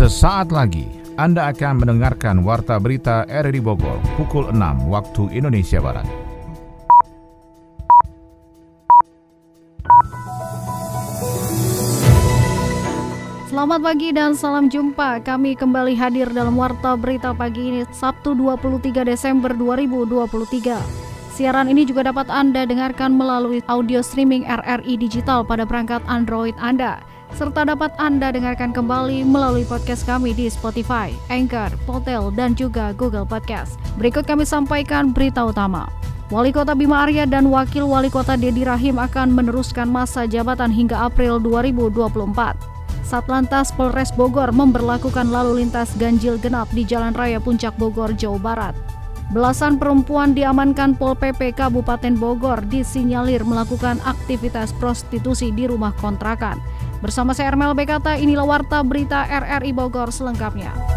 Sesaat lagi Anda akan mendengarkan Warta Berita RRI Bogor pukul 6 waktu Indonesia Barat. Selamat pagi dan salam jumpa. Kami kembali hadir dalam Warta Berita pagi ini Sabtu 23 Desember 2023. Siaran ini juga dapat Anda dengarkan melalui audio streaming RRI Digital pada perangkat Android Anda serta dapat Anda dengarkan kembali melalui podcast kami di Spotify, Anchor, Potel, dan juga Google Podcast. Berikut kami sampaikan berita utama. Wali Kota Bima Arya dan Wakil Wali Kota Dedi Rahim akan meneruskan masa jabatan hingga April 2024. Satlantas Polres Bogor memberlakukan lalu lintas ganjil genap di Jalan Raya Puncak Bogor, Jawa Barat. Belasan perempuan diamankan Pol PP Kabupaten Bogor disinyalir melakukan aktivitas prostitusi di rumah kontrakan. Bersama saya Ermel Bekata, inilah Warta Berita RRI Bogor selengkapnya.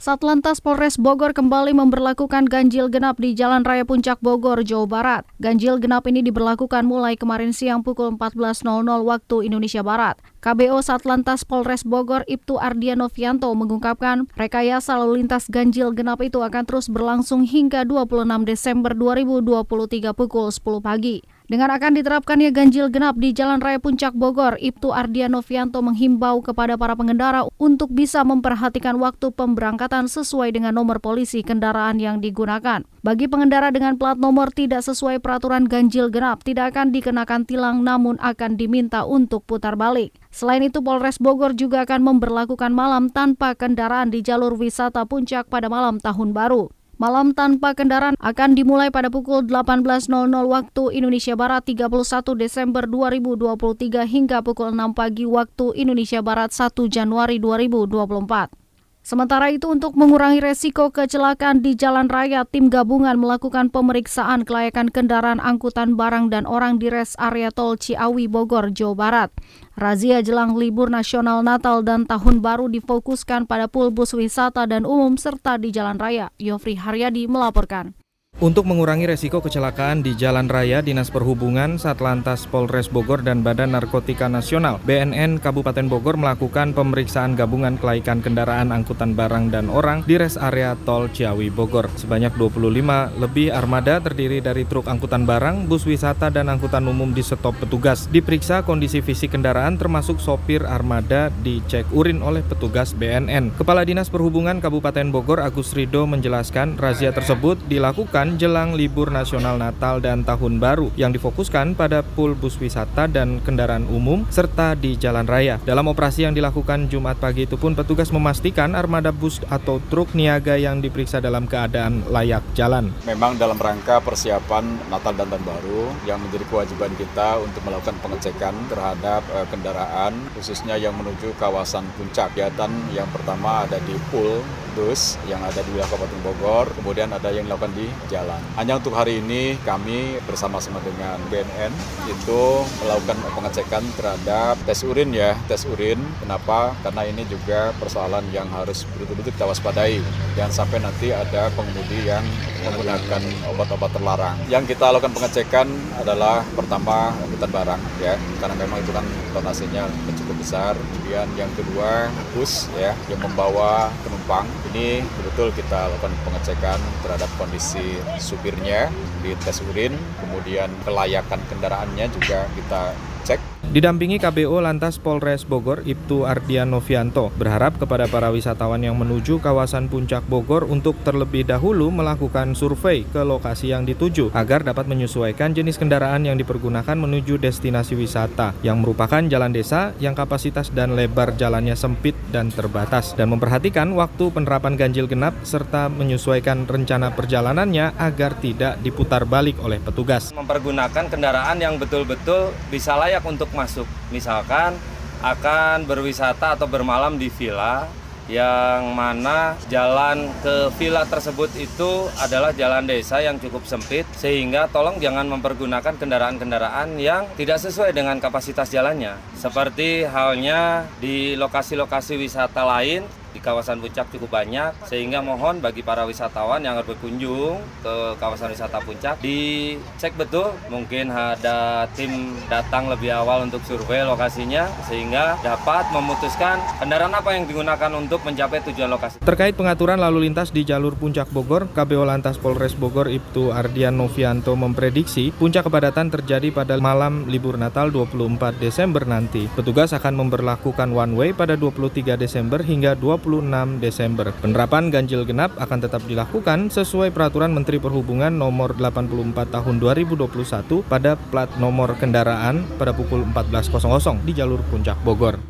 Satlantas Polres Bogor kembali memberlakukan ganjil genap di Jalan Raya Puncak Bogor, Jawa Barat. Ganjil genap ini diberlakukan mulai kemarin siang pukul 14.00 waktu Indonesia Barat. KBO Satlantas Polres Bogor Ibtu Ardianovianto mengungkapkan rekayasa lalu lintas ganjil genap itu akan terus berlangsung hingga 26 Desember 2023 pukul 10 pagi. Dengan akan diterapkannya ganjil genap di Jalan Raya Puncak Bogor, Ibtu Ardianovianto menghimbau kepada para pengendara untuk bisa memperhatikan waktu pemberangkatan sesuai dengan nomor polisi kendaraan yang digunakan. Bagi pengendara dengan plat nomor tidak sesuai peraturan ganjil genap, tidak akan dikenakan tilang namun akan diminta untuk putar balik. Selain itu, Polres Bogor juga akan memperlakukan malam tanpa kendaraan di jalur wisata puncak pada malam tahun baru. Malam tanpa kendaraan akan dimulai pada pukul 18.00 waktu Indonesia Barat 31 Desember 2023 hingga pukul 6 pagi waktu Indonesia Barat 1 Januari 2024. Sementara itu untuk mengurangi resiko kecelakaan di jalan raya, tim gabungan melakukan pemeriksaan kelayakan kendaraan angkutan barang dan orang di res area tol Ciawi Bogor, Jawa Barat. Razia jelang libur nasional Natal dan Tahun Baru difokuskan pada pul bus wisata dan umum serta di jalan raya. Yofri Haryadi melaporkan. Untuk mengurangi resiko kecelakaan di jalan raya, Dinas Perhubungan, Satlantas Polres Bogor dan Badan Narkotika Nasional BNN Kabupaten Bogor melakukan pemeriksaan gabungan kelaikan kendaraan angkutan barang dan orang di res area tol Ciawi Bogor. Sebanyak 25 lebih armada terdiri dari truk angkutan barang, bus wisata dan angkutan umum di stop petugas. Diperiksa kondisi fisik kendaraan termasuk sopir armada dicek urin oleh petugas BNN. Kepala Dinas Perhubungan Kabupaten Bogor Agus Rido menjelaskan razia tersebut dilakukan jelang libur nasional Natal dan Tahun Baru yang difokuskan pada pool bus wisata dan kendaraan umum serta di jalan raya. Dalam operasi yang dilakukan Jumat pagi itu pun petugas memastikan armada bus atau truk niaga yang diperiksa dalam keadaan layak jalan. Memang dalam rangka persiapan Natal dan Tahun Baru yang menjadi kewajiban kita untuk melakukan pengecekan terhadap uh, kendaraan khususnya yang menuju kawasan puncak. Kegiatan yang pertama ada di pool bus yang ada di wilayah Kabupaten Bogor, kemudian ada yang dilakukan di jalan. Hanya untuk hari ini kami bersama-sama dengan BNN itu melakukan pengecekan terhadap tes urin ya, tes urin. Kenapa? Karena ini juga persoalan yang harus betul-betul kita waspadai. Jangan sampai nanti ada pengemudi yang menggunakan obat-obat terlarang. Yang kita lakukan pengecekan adalah pertama angkutan barang ya, karena memang itu kan donasinya cukup besar. Kemudian yang kedua bus ya yang membawa penumpang. Ini betul kita lakukan pengecekan terhadap kondisi supirnya di tes urin, kemudian kelayakan kendaraannya juga kita cek Didampingi KBO Lantas Polres Bogor, Ibtu Ardian Novianto, berharap kepada para wisatawan yang menuju kawasan puncak Bogor untuk terlebih dahulu melakukan survei ke lokasi yang dituju agar dapat menyesuaikan jenis kendaraan yang dipergunakan menuju destinasi wisata yang merupakan jalan desa yang kapasitas dan lebar jalannya sempit dan terbatas dan memperhatikan waktu penerapan ganjil genap serta menyesuaikan rencana perjalanannya agar tidak diputar balik oleh petugas. Mempergunakan kendaraan yang betul-betul bisa layak untuk masuk. Misalkan akan berwisata atau bermalam di villa yang mana jalan ke villa tersebut itu adalah jalan desa yang cukup sempit sehingga tolong jangan mempergunakan kendaraan-kendaraan yang tidak sesuai dengan kapasitas jalannya seperti halnya di lokasi-lokasi wisata lain di kawasan puncak cukup banyak sehingga mohon bagi para wisatawan yang berkunjung ke kawasan wisata puncak dicek betul mungkin ada tim datang lebih awal untuk survei lokasinya sehingga dapat memutuskan kendaraan apa yang digunakan untuk mencapai tujuan lokasi. Terkait pengaturan lalu lintas di jalur puncak Bogor, KBO Lantas Polres Bogor Ibtu Ardian Novianto memprediksi puncak kepadatan terjadi pada malam libur Natal 24 Desember nanti. Petugas akan memperlakukan one way pada 23 Desember hingga 26 Desember. Penerapan ganjil genap akan tetap dilakukan sesuai peraturan Menteri Perhubungan nomor 84 tahun 2021 pada plat nomor kendaraan pada pukul 14.00 di jalur puncak Bogor.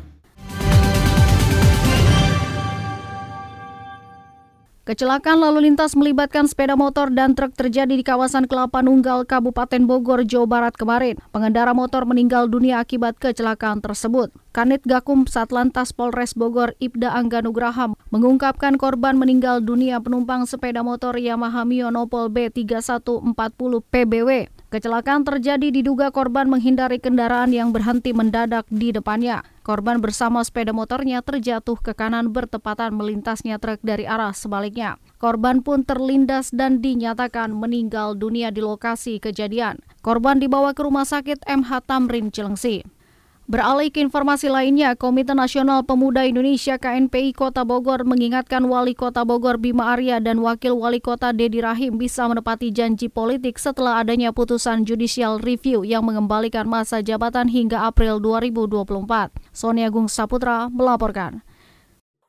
Kecelakaan lalu lintas melibatkan sepeda motor dan truk terjadi di kawasan Kelapa Nunggal, Kabupaten Bogor, Jawa Barat kemarin. Pengendara motor meninggal dunia akibat kecelakaan tersebut. Kanit Gakum Satlantas Polres Bogor Ibda Angga Nugraham mengungkapkan korban meninggal dunia penumpang sepeda motor Yamaha Mionopol B3140 PBW. Kecelakaan terjadi diduga korban menghindari kendaraan yang berhenti mendadak di depannya. Korban bersama sepeda motornya terjatuh ke kanan bertepatan melintasnya truk dari arah sebaliknya. Korban pun terlindas dan dinyatakan meninggal dunia di lokasi kejadian. Korban dibawa ke Rumah Sakit MH Tamrin Cilengsi. Beralih ke informasi lainnya, Komite Nasional Pemuda Indonesia KNPI Kota Bogor mengingatkan Wali Kota Bogor Bima Arya dan Wakil Wali Kota Dedi Rahim bisa menepati janji politik setelah adanya putusan judicial review yang mengembalikan masa jabatan hingga April 2024. Sonia Gung Saputra melaporkan.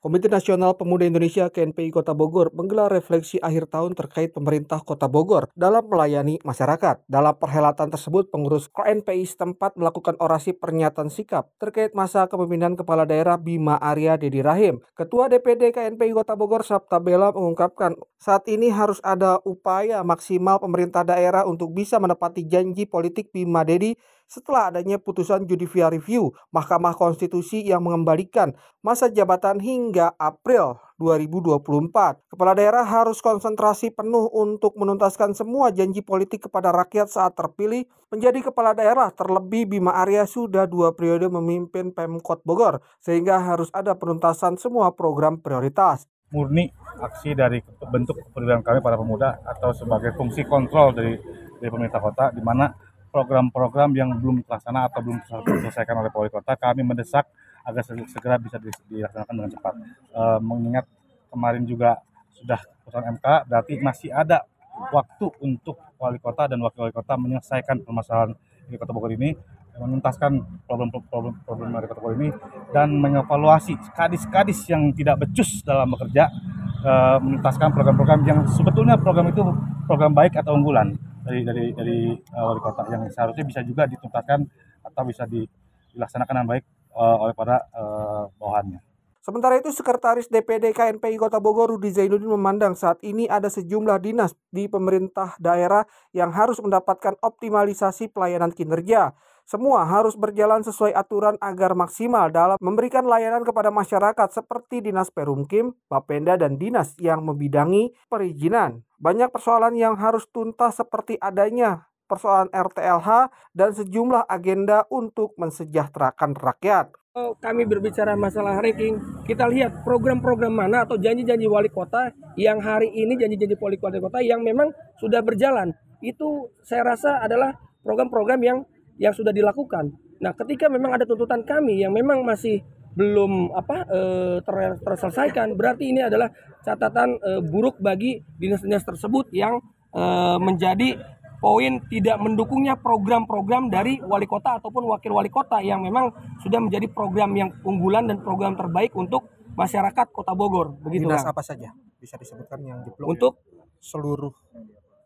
Komite Nasional Pemuda Indonesia KNPI Kota Bogor menggelar refleksi akhir tahun terkait pemerintah Kota Bogor dalam melayani masyarakat. Dalam perhelatan tersebut, pengurus KNPI setempat melakukan orasi pernyataan sikap terkait masa kepemimpinan Kepala Daerah Bima Arya Dedi Rahim. Ketua DPD KNPI Kota Bogor Sabta Bela mengungkapkan saat ini harus ada upaya maksimal pemerintah daerah untuk bisa menepati janji politik Bima Dedi setelah adanya putusan judicial review Mahkamah Konstitusi yang mengembalikan masa jabatan hingga April 2024. Kepala daerah harus konsentrasi penuh untuk menuntaskan semua janji politik kepada rakyat saat terpilih menjadi kepala daerah. Terlebih Bima Arya sudah dua periode memimpin Pemkot Bogor, sehingga harus ada penuntasan semua program prioritas. Murni aksi dari bentuk kepedulian kami para pemuda atau sebagai fungsi kontrol dari, dari pemerintah kota, di mana program-program yang belum terlaksana atau belum diselesaikan oleh wali kota, kami mendesak agar segera bisa dilaksanakan dengan cepat. E, mengingat kemarin juga sudah putusan MK, berarti masih ada waktu untuk wali kota dan wakil wali kota menyelesaikan permasalahan di Kota Bogor ini, menuntaskan problem-problem problem dari Kota Bogor ini, dan mengevaluasi kadis-kadis yang tidak becus dalam bekerja, e, menuntaskan program-program yang sebetulnya program itu program baik atau unggulan dari dari dari uh, wali kota yang seharusnya bisa juga dituntaskan atau bisa dilaksanakan dengan baik uh, oleh para uh, bawahannya. Sementara itu, Sekretaris DPD KNPI Kota Bogor Rudi Zainuddin memandang saat ini ada sejumlah dinas di pemerintah daerah yang harus mendapatkan optimalisasi pelayanan kinerja. Semua harus berjalan sesuai aturan agar maksimal dalam memberikan layanan kepada masyarakat seperti Dinas Perumkim, Bapenda, dan dinas yang membidangi perizinan. Banyak persoalan yang harus tuntas seperti adanya persoalan RTLH dan sejumlah agenda untuk mensejahterakan rakyat. Kalau kami berbicara masalah ranking, kita lihat program-program mana atau janji-janji wali kota yang hari ini janji-janji wali kota yang memang sudah berjalan. Itu saya rasa adalah program-program yang yang sudah dilakukan. Nah, ketika memang ada tuntutan kami yang memang masih belum apa e, ter, terselesaikan, berarti ini adalah catatan e, buruk bagi dinas-dinas tersebut yang e, menjadi poin tidak mendukungnya program-program dari wali kota ataupun wakil wali kota yang memang sudah menjadi program yang unggulan dan program terbaik untuk masyarakat Kota Bogor. Begitu Dinas apa saja? Bisa disebutkan yang diplom untuk? Seluruh.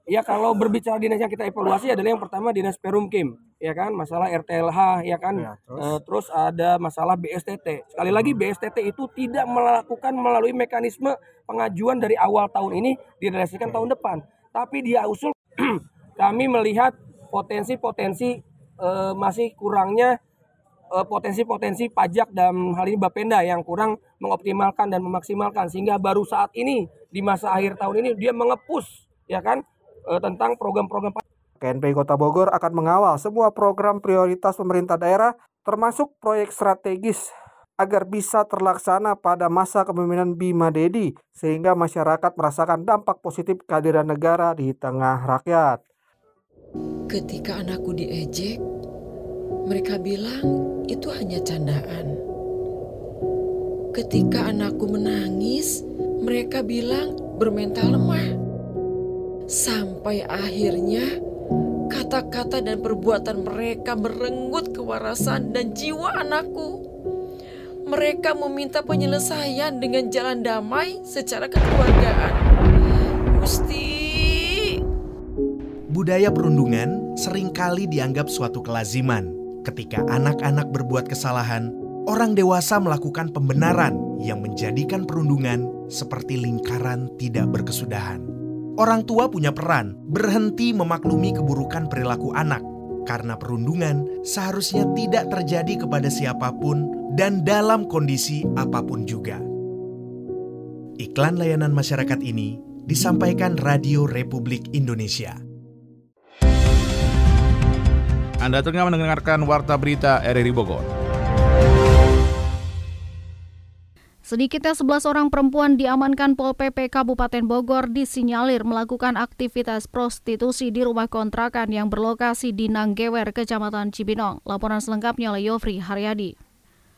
Ya kalau berbicara dinas yang kita evaluasi adalah yang pertama dinas Perumkim, ya kan, masalah RTLH, ya kan, ya, terus? Uh, terus ada masalah BSTT. Sekali lagi hmm. BSTT itu tidak melakukan melalui mekanisme pengajuan dari awal tahun ini direalisasikan tahun depan, tapi dia usul kami melihat potensi-potensi uh, masih kurangnya uh, potensi-potensi pajak dalam hal ini Bapenda yang kurang mengoptimalkan dan memaksimalkan sehingga baru saat ini di masa akhir tahun ini dia mengepus ya kan uh, tentang program-program KNPI Kota Bogor akan mengawal semua program prioritas pemerintah daerah termasuk proyek strategis agar bisa terlaksana pada masa kepemimpinan Bima Dedi sehingga masyarakat merasakan dampak positif kehadiran negara di tengah rakyat. Ketika anakku diejek, mereka bilang itu hanya candaan. Ketika anakku menangis, mereka bilang bermental lemah. Sampai akhirnya kata-kata dan perbuatan mereka merenggut kewarasan dan jiwa anakku. Mereka meminta penyelesaian dengan jalan damai secara kekeluargaan. Gusti. Budaya perundungan sering kali dianggap suatu kelaziman. Ketika anak-anak berbuat kesalahan, orang dewasa melakukan pembenaran yang menjadikan perundungan seperti lingkaran tidak berkesudahan. Orang tua punya peran berhenti memaklumi keburukan perilaku anak, karena perundungan seharusnya tidak terjadi kepada siapa pun dan dalam kondisi apa pun juga. Iklan layanan masyarakat ini disampaikan Radio Republik Indonesia. Anda tengah mendengarkan Warta Berita RRI Bogor. Sedikitnya 11 orang perempuan diamankan Pol PP Kabupaten Bogor disinyalir melakukan aktivitas prostitusi di rumah kontrakan yang berlokasi di Nanggewer, Kecamatan Cibinong. Laporan selengkapnya oleh Yofri Haryadi.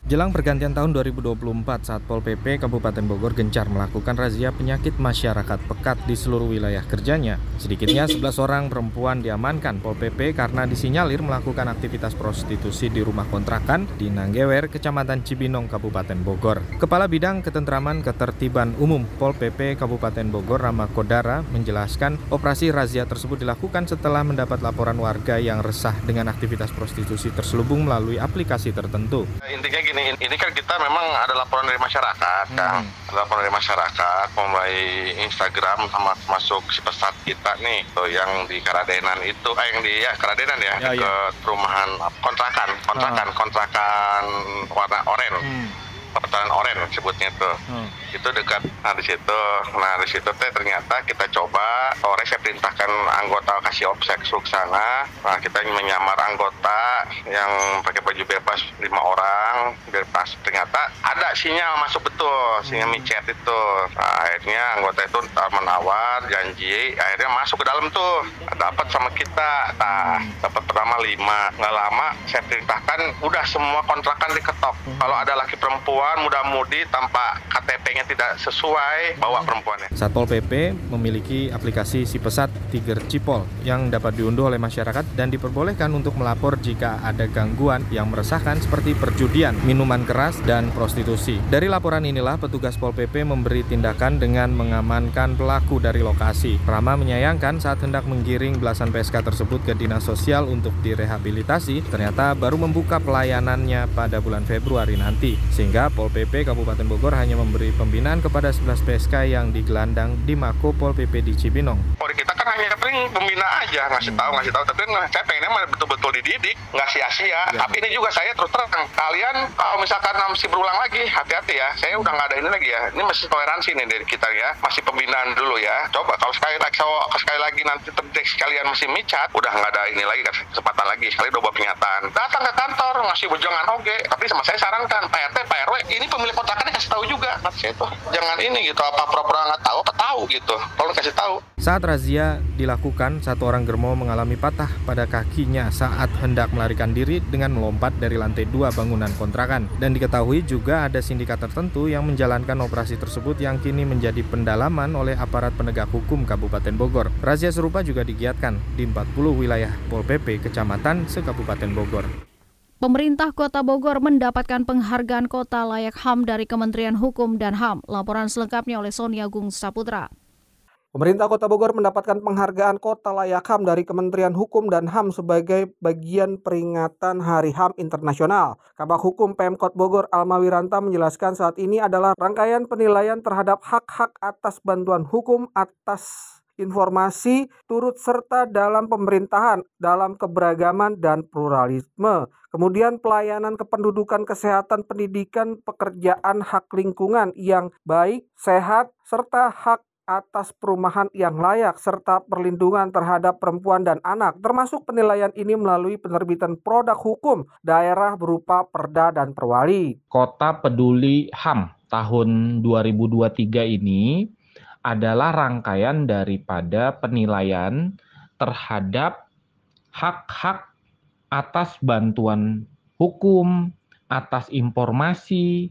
Jelang pergantian tahun 2024, Satpol PP Kabupaten Bogor gencar melakukan razia penyakit masyarakat pekat di seluruh wilayah kerjanya. Sedikitnya 11 orang perempuan diamankan Pol PP karena disinyalir melakukan aktivitas prostitusi di rumah kontrakan di Nanggewer, Kecamatan Cibinong, Kabupaten Bogor. Kepala Bidang Ketentraman Ketertiban Umum Pol PP Kabupaten Bogor Rama Kodara menjelaskan operasi razia tersebut dilakukan setelah mendapat laporan warga yang resah dengan aktivitas prostitusi terselubung melalui aplikasi tertentu. Intinya gini, ini kan kita memang ada laporan dari masyarakat hmm. kan, ada laporan dari masyarakat mulai Instagram sama masuk si pesat kita nih, tuh yang di Karadenan itu, eh yang di ya Karadenan ya, ya ke ya. perumahan kontrakan, kontrakan, hmm. kontrakan warna oranye. Hmm pertahanan oren sebutnya tuh. Hmm. itu dekat. Nah di situ. Nah di situ teh ternyata kita coba sore saya perintahkan anggota kasih obsek ke sana. Nah kita menyamar anggota yang pakai baju bebas lima orang biar pas ternyata ada sinyal masuk betul sinyal hmm. micet itu. Nah, akhirnya anggota itu menawar janji akhirnya masuk ke dalam tuh. Dapat sama kita. Nah hmm. dapat pertama lima. Nggak lama saya perintahkan udah semua kontrakan diketok. Hmm. kalau ada laki perempuan perempuan muda-mudi tanpa KTP-nya tidak sesuai bawa perempuannya. Satpol PP memiliki aplikasi Si Pesat Tiger Cipol yang dapat diunduh oleh masyarakat dan diperbolehkan untuk melapor jika ada gangguan yang meresahkan seperti perjudian, minuman keras, dan prostitusi. Dari laporan inilah petugas Pol PP memberi tindakan dengan mengamankan pelaku dari lokasi. Rama menyayangkan saat hendak menggiring belasan PSK tersebut ke dinas sosial untuk direhabilitasi, ternyata baru membuka pelayanannya pada bulan Februari nanti, sehingga Pol PP Kabupaten Bogor hanya memberi pembinaan kepada 11 PSK yang digelandang di Mako Pol PP di Cibinong. Polri kita kan hanya paling pembina aja, ngasih tahu, ngasih tahu. Tapi saya pengennya betul-betul dididik, nggak sia-sia. Ya. Tapi ini juga saya terus terang, kalian kalau misalkan masih berulang lagi, hati-hati ya. Saya udah nggak ada ini lagi ya. Ini masih toleransi nih dari kita ya. Masih pembinaan dulu ya. Coba kalau sekali lagi, kalau sekali lagi nanti terdeteksi kalian masih micat, udah nggak ada ini lagi, kesempatan lagi. Sekali buat pernyataan. Datang ke kantor, ngasih bujangan oke. Tapi sama saya sarankan, Pak RT, Pak RW, ini pemilik kontrakannya kasih tahu juga. Mas saya tuh jangan ini gitu apa pura-pura nggak tahu apa tahu gitu. Tolong kasih tahu. Saat razia dilakukan satu orang germo mengalami patah pada kakinya saat hendak melarikan diri dengan melompat dari lantai dua bangunan kontrakan. Dan diketahui juga ada sindikat tertentu yang menjalankan operasi tersebut yang kini menjadi pendalaman oleh aparat penegak hukum Kabupaten Bogor. Razia serupa juga digiatkan di 40 wilayah Pol PP kecamatan se-Kabupaten Bogor Pemerintah Kota Bogor mendapatkan penghargaan kota layak HAM dari Kementerian Hukum dan HAM. Laporan selengkapnya oleh Sonia Gung Saputra. Pemerintah Kota Bogor mendapatkan penghargaan kota layak HAM dari Kementerian Hukum dan HAM sebagai bagian peringatan Hari HAM Internasional. Kabak Hukum Pemkot Bogor Alma Wiranta menjelaskan saat ini adalah rangkaian penilaian terhadap hak-hak atas bantuan hukum atas informasi turut serta dalam pemerintahan, dalam keberagaman dan pluralisme. Kemudian pelayanan kependudukan, kesehatan, pendidikan, pekerjaan, hak lingkungan yang baik, sehat, serta hak atas perumahan yang layak serta perlindungan terhadap perempuan dan anak, termasuk penilaian ini melalui penerbitan produk hukum daerah berupa perda dan perwali. Kota Peduli HAM tahun 2023 ini adalah rangkaian daripada penilaian terhadap hak-hak atas bantuan hukum, atas informasi,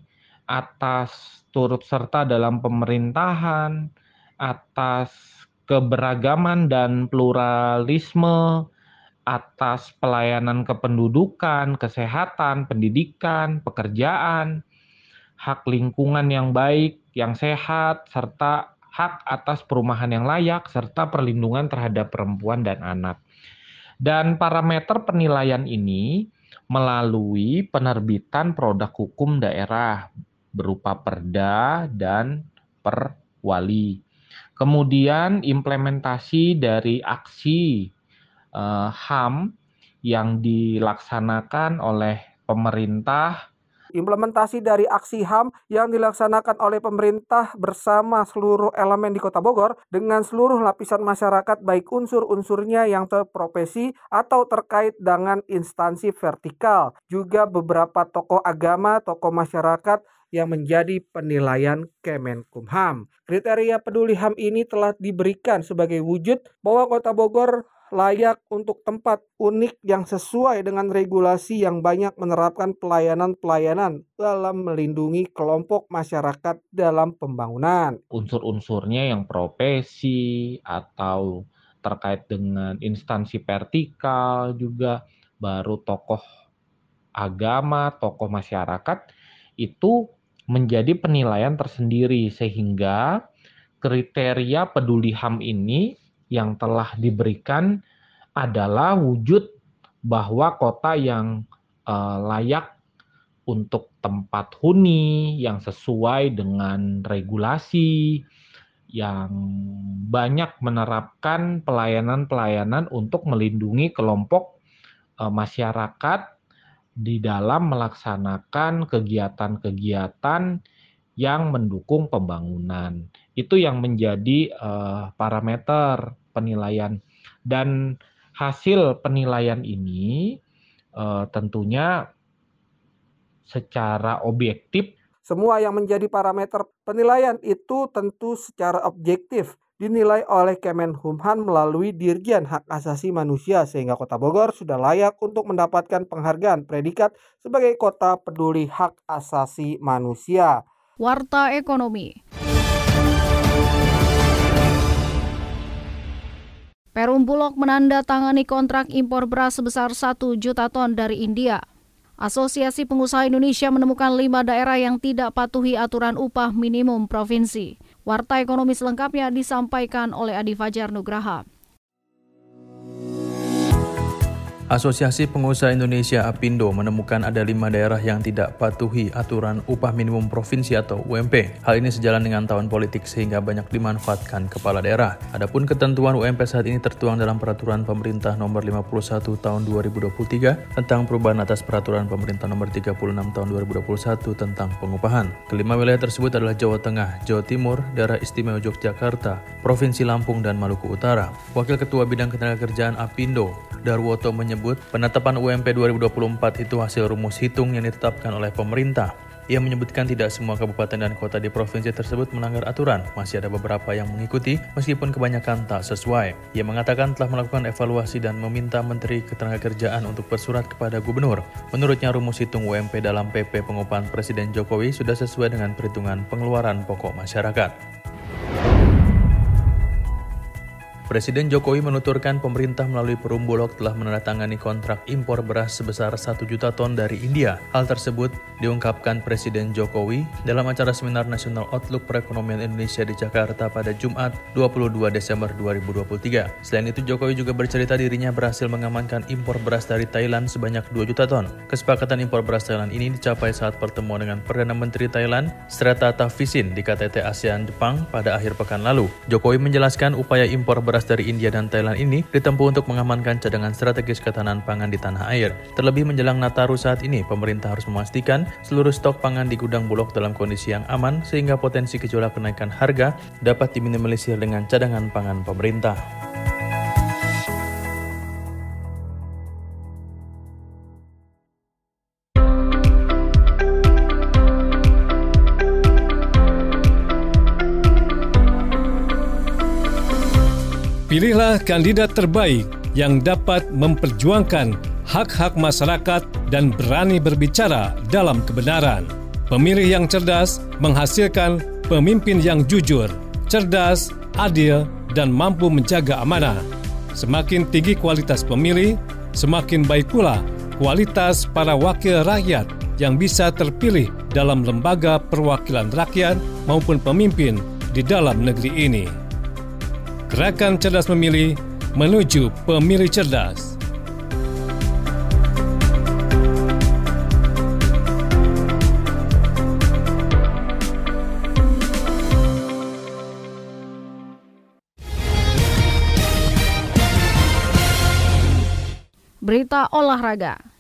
atas turut serta dalam pemerintahan, atas keberagaman dan pluralisme, atas pelayanan kependudukan, kesehatan, pendidikan, pekerjaan, hak lingkungan yang baik, yang sehat, serta hak atas perumahan yang layak, serta perlindungan terhadap perempuan dan anak. Dan parameter penilaian ini melalui penerbitan produk hukum daerah berupa perda dan perwali. Kemudian implementasi dari aksi uh, HAM yang dilaksanakan oleh pemerintah Implementasi dari aksi HAM yang dilaksanakan oleh pemerintah bersama seluruh elemen di Kota Bogor dengan seluruh lapisan masyarakat baik unsur-unsurnya yang terprofesi atau terkait dengan instansi vertikal. Juga beberapa tokoh agama, tokoh masyarakat yang menjadi penilaian Kemenkumham. Kriteria peduli HAM ini telah diberikan sebagai wujud bahwa Kota Bogor layak untuk tempat unik yang sesuai dengan regulasi yang banyak menerapkan pelayanan-pelayanan dalam melindungi kelompok masyarakat dalam pembangunan. Unsur-unsurnya yang profesi atau terkait dengan instansi vertikal juga baru tokoh agama, tokoh masyarakat itu menjadi penilaian tersendiri sehingga kriteria peduli HAM ini yang telah diberikan adalah wujud bahwa kota yang uh, layak untuk tempat huni yang sesuai dengan regulasi yang banyak menerapkan pelayanan-pelayanan untuk melindungi kelompok uh, masyarakat di dalam melaksanakan kegiatan-kegiatan yang mendukung pembangunan itu yang menjadi uh, parameter penilaian dan hasil penilaian ini uh, tentunya secara objektif semua yang menjadi parameter penilaian itu tentu secara objektif dinilai oleh Kemenkumham melalui Dirjen Hak Asasi Manusia sehingga Kota Bogor sudah layak untuk mendapatkan penghargaan predikat sebagai kota peduli hak asasi manusia. Warta Ekonomi Perum Bulog menandatangani kontrak impor beras sebesar 1 juta ton dari India. Asosiasi Pengusaha Indonesia menemukan lima daerah yang tidak patuhi aturan upah minimum provinsi. Warta ekonomi selengkapnya disampaikan oleh Adi Fajar Nugraha. Asosiasi Pengusaha Indonesia APindo menemukan ada lima daerah yang tidak patuhi aturan upah minimum provinsi atau UMP. Hal ini sejalan dengan tahun politik sehingga banyak dimanfaatkan kepala daerah. Adapun ketentuan UMP saat ini tertuang dalam peraturan pemerintah nomor 51 tahun 2023 tentang perubahan atas peraturan pemerintah nomor 36 tahun 2021 tentang pengupahan. Kelima wilayah tersebut adalah Jawa Tengah, Jawa Timur, Daerah Istimewa Yogyakarta, Provinsi Lampung, dan Maluku Utara. Wakil Ketua Bidang Ketenagakerjaan APindo, Darwoto menyebut penetapan UMP 2024 itu hasil rumus hitung yang ditetapkan oleh pemerintah. Ia menyebutkan tidak semua kabupaten dan kota di provinsi tersebut melanggar aturan, masih ada beberapa yang mengikuti meskipun kebanyakan tak sesuai. Ia mengatakan telah melakukan evaluasi dan meminta Menteri Ketenagakerjaan untuk bersurat kepada gubernur. Menurutnya rumus hitung UMP dalam PP pengupahan Presiden Jokowi sudah sesuai dengan perhitungan pengeluaran pokok masyarakat. Presiden Jokowi menuturkan pemerintah melalui Perum Bulog telah menandatangani kontrak impor beras sebesar 1 juta ton dari India. Hal tersebut diungkapkan Presiden Jokowi dalam acara Seminar Nasional Outlook Perekonomian Indonesia di Jakarta pada Jumat 22 Desember 2023. Selain itu Jokowi juga bercerita dirinya berhasil mengamankan impor beras dari Thailand sebanyak 2 juta ton. Kesepakatan impor beras Thailand ini dicapai saat pertemuan dengan Perdana Menteri Thailand Sreta Tavisin di KTT ASEAN Jepang pada akhir pekan lalu. Jokowi menjelaskan upaya impor beras beras dari India dan Thailand ini ditempuh untuk mengamankan cadangan strategis ketahanan pangan di tanah air. Terlebih menjelang Nataru saat ini, pemerintah harus memastikan seluruh stok pangan di gudang Bulog dalam kondisi yang aman sehingga potensi gejolak kenaikan harga dapat diminimalisir dengan cadangan pangan pemerintah. Pilihlah kandidat terbaik yang dapat memperjuangkan hak-hak masyarakat dan berani berbicara dalam kebenaran. Pemilih yang cerdas menghasilkan pemimpin yang jujur, cerdas, adil, dan mampu menjaga amanah. Semakin tinggi kualitas pemilih, semakin baik pula kualitas para wakil rakyat yang bisa terpilih dalam lembaga perwakilan rakyat maupun pemimpin di dalam negeri ini. Gerakan Cerdas Memilih menuju pemilih cerdas. Berita olahraga.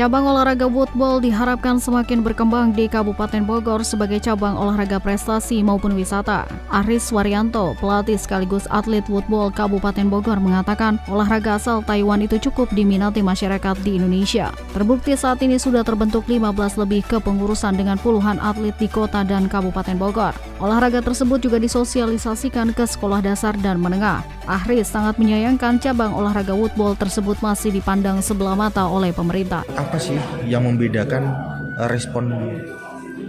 Cabang olahraga woodball diharapkan semakin berkembang di Kabupaten Bogor sebagai cabang olahraga prestasi maupun wisata. Aris Waryanto, pelatih sekaligus atlet woodball Kabupaten Bogor mengatakan olahraga asal Taiwan itu cukup diminati masyarakat di Indonesia. Terbukti saat ini sudah terbentuk 15 lebih kepengurusan dengan puluhan atlet di kota dan Kabupaten Bogor. Olahraga tersebut juga disosialisasikan ke sekolah dasar dan menengah. Ahris sangat menyayangkan cabang olahraga woodball tersebut masih dipandang sebelah mata oleh pemerintah apa sih yang membedakan eh, respon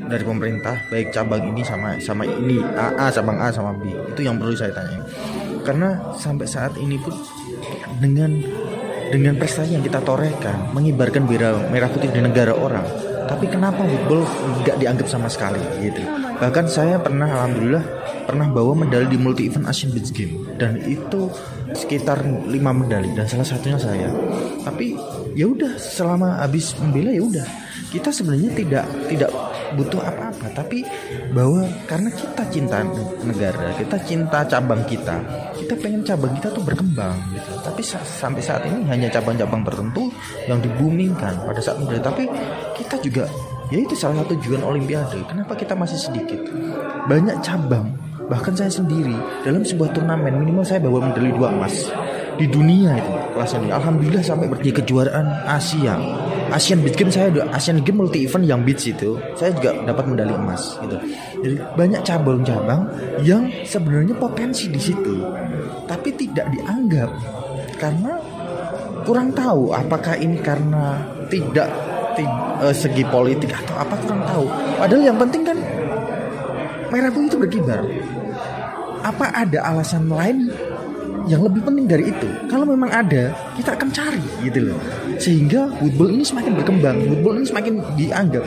dari pemerintah baik cabang ini sama sama ini A, A cabang A sama B? Itu yang perlu saya tanya. Karena sampai saat ini pun dengan dengan prestasi yang kita torehkan mengibarkan bendera merah putih di negara orang tapi kenapa football nggak dianggap sama sekali gitu? Bahkan saya pernah alhamdulillah pernah bawa medali di multi event Asian Beach Game dan itu sekitar lima medali dan salah satunya saya. Tapi ya udah selama habis membela ya udah. Kita sebenarnya tidak tidak butuh apa-apa tapi bahwa karena kita cinta negara kita cinta cabang kita kita pengen cabang kita tuh berkembang gitu. Tapi sa sampai saat ini hanya cabang-cabang tertentu yang dibumingkan pada saat membela. Tapi kita juga ya itu salah satu tujuan olimpiade. Kenapa kita masih sedikit? Banyak cabang bahkan saya sendiri dalam sebuah turnamen minimal saya bawa medali dua emas di dunia itu kelasnya ini. Alhamdulillah sampai pergi kejuaraan Asia. Asian Beach Games saya udah Asian Games multi event yang beach itu saya juga dapat medali emas gitu. Jadi banyak cabang-cabang yang sebenarnya potensi di situ tapi tidak dianggap karena kurang tahu apakah ini karena tidak uh, segi politik atau apa kurang tahu. Padahal yang penting kan merah putih itu berkibar. Apa ada alasan lain yang lebih penting dari itu kalau memang ada kita akan cari gitu loh. Sehingga football ini semakin berkembang football ini semakin dianggap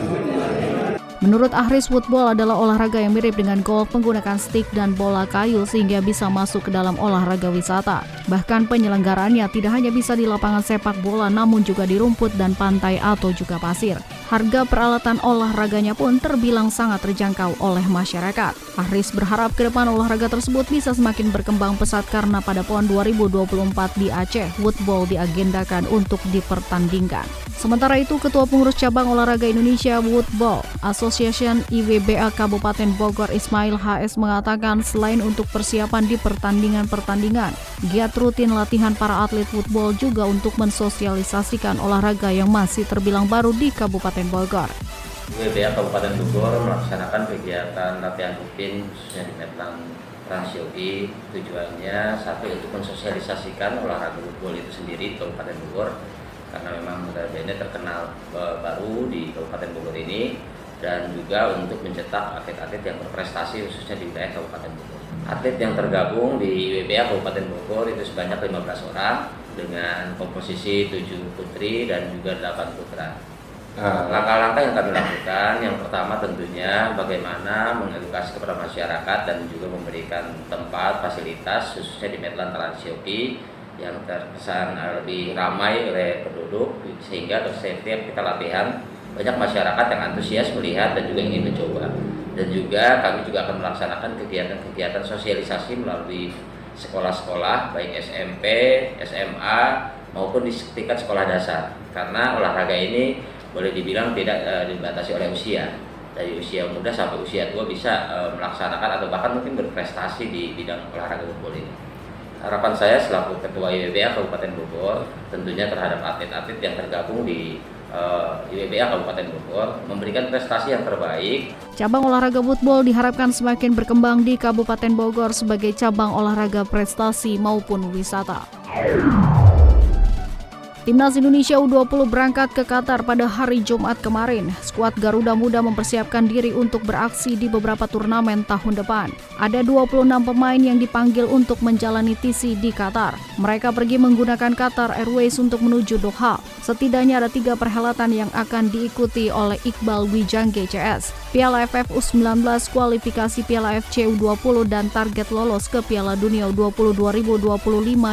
Menurut Ahris, woodball adalah olahraga yang mirip dengan golf menggunakan stick dan bola kayu sehingga bisa masuk ke dalam olahraga wisata. Bahkan penyelenggaraannya tidak hanya bisa di lapangan sepak bola namun juga di rumput dan pantai atau juga pasir. Harga peralatan olahraganya pun terbilang sangat terjangkau oleh masyarakat. Ahris berharap ke depan olahraga tersebut bisa semakin berkembang pesat karena pada PON 2024 di Aceh, woodball diagendakan untuk dipertandingkan. Sementara itu, Ketua Pengurus Cabang Olahraga Indonesia Woodball Association IWBA Kabupaten Bogor Ismail HS mengatakan selain untuk persiapan di pertandingan-pertandingan, giat rutin latihan para atlet woodball juga untuk mensosialisasikan olahraga yang masih terbilang baru di Kabupaten Bogor. IWBA Kabupaten Bogor melaksanakan kegiatan latihan rutin khususnya di Metang Transyogi tujuannya satu untuk mensosialisasikan olahraga woodball itu sendiri di Kabupaten Bogor karena memang ini terkenal e, baru di Kabupaten Bogor ini dan juga untuk mencetak atlet-atlet yang berprestasi khususnya di wilayah Kabupaten Bogor. Atlet yang tergabung di WBA Kabupaten Bogor itu sebanyak 15 orang dengan komposisi 7 putri dan juga 8 putra. Ah. Langkah-langkah yang kami lakukan, yang pertama tentunya bagaimana mengedukasi kepada masyarakat dan juga memberikan tempat, fasilitas khususnya di Medlan Transioki yang terkesan lebih ramai oleh penduduk sehingga setiap kita latihan banyak masyarakat yang antusias melihat dan juga ingin mencoba. Dan juga kami juga akan melaksanakan kegiatan-kegiatan sosialisasi melalui sekolah-sekolah baik SMP, SMA maupun di tingkat sekolah dasar. Karena olahraga ini boleh dibilang tidak e, dibatasi oleh usia. Dari usia muda sampai usia tua bisa e, melaksanakan atau bahkan mungkin berprestasi di bidang olahraga football ini. Harapan saya selaku Ketua IWBA Kabupaten Bogor tentunya terhadap atlet-atlet yang tergabung di eh, IWBA Kabupaten Bogor memberikan prestasi yang terbaik. Cabang olahraga football diharapkan semakin berkembang di Kabupaten Bogor sebagai cabang olahraga prestasi maupun wisata. Timnas Indonesia U20 berangkat ke Qatar pada hari Jumat kemarin. Skuad Garuda Muda mempersiapkan diri untuk beraksi di beberapa turnamen tahun depan. Ada 26 pemain yang dipanggil untuk menjalani TC di Qatar. Mereka pergi menggunakan Qatar Airways untuk menuju Doha. Setidaknya ada tiga perhelatan yang akan diikuti oleh Iqbal Wijang GCS. Piala AFF U19, kualifikasi Piala FC U20 dan target lolos ke Piala Dunia U20 2025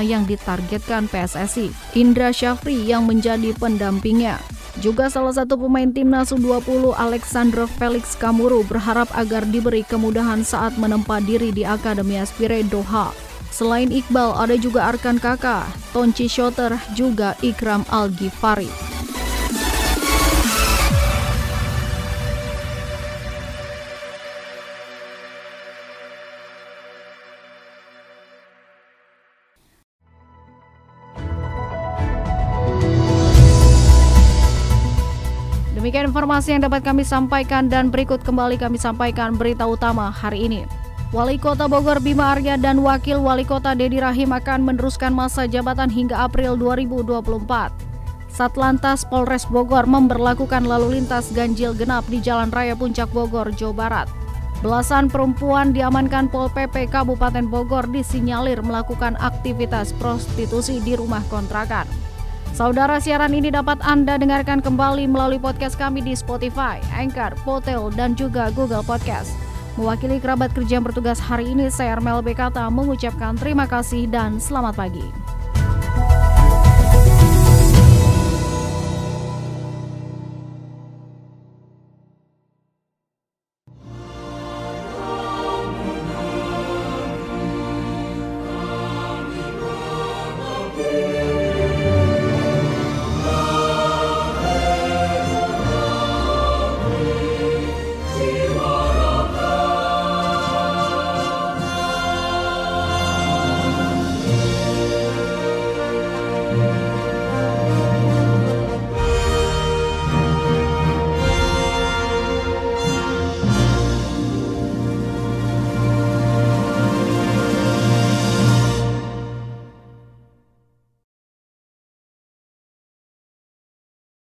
yang ditargetkan PSSI. Indra Syaf Jafri yang menjadi pendampingnya. Juga salah satu pemain timnas U20 Alexander Felix Kamuru berharap agar diberi kemudahan saat menempa diri di Akademi Aspire Doha. Selain Iqbal, ada juga Arkan Kakak, Tonci Shoter, juga Ikram Al-Ghifari. Demikian informasi yang dapat kami sampaikan dan berikut kembali kami sampaikan berita utama hari ini. Wali Kota Bogor Bima Arya dan Wakil Wali Kota Dedi Rahim akan meneruskan masa jabatan hingga April 2024. Satlantas Polres Bogor memberlakukan lalu lintas ganjil genap di Jalan Raya Puncak Bogor, Jawa Barat. Belasan perempuan diamankan Pol PP Kabupaten Bogor disinyalir melakukan aktivitas prostitusi di rumah kontrakan. Saudara siaran ini dapat Anda dengarkan kembali melalui podcast kami di Spotify, Anchor, Potel, dan juga Google Podcast. Mewakili kerabat kerja yang bertugas hari ini, saya Armel Bekata mengucapkan terima kasih dan selamat pagi.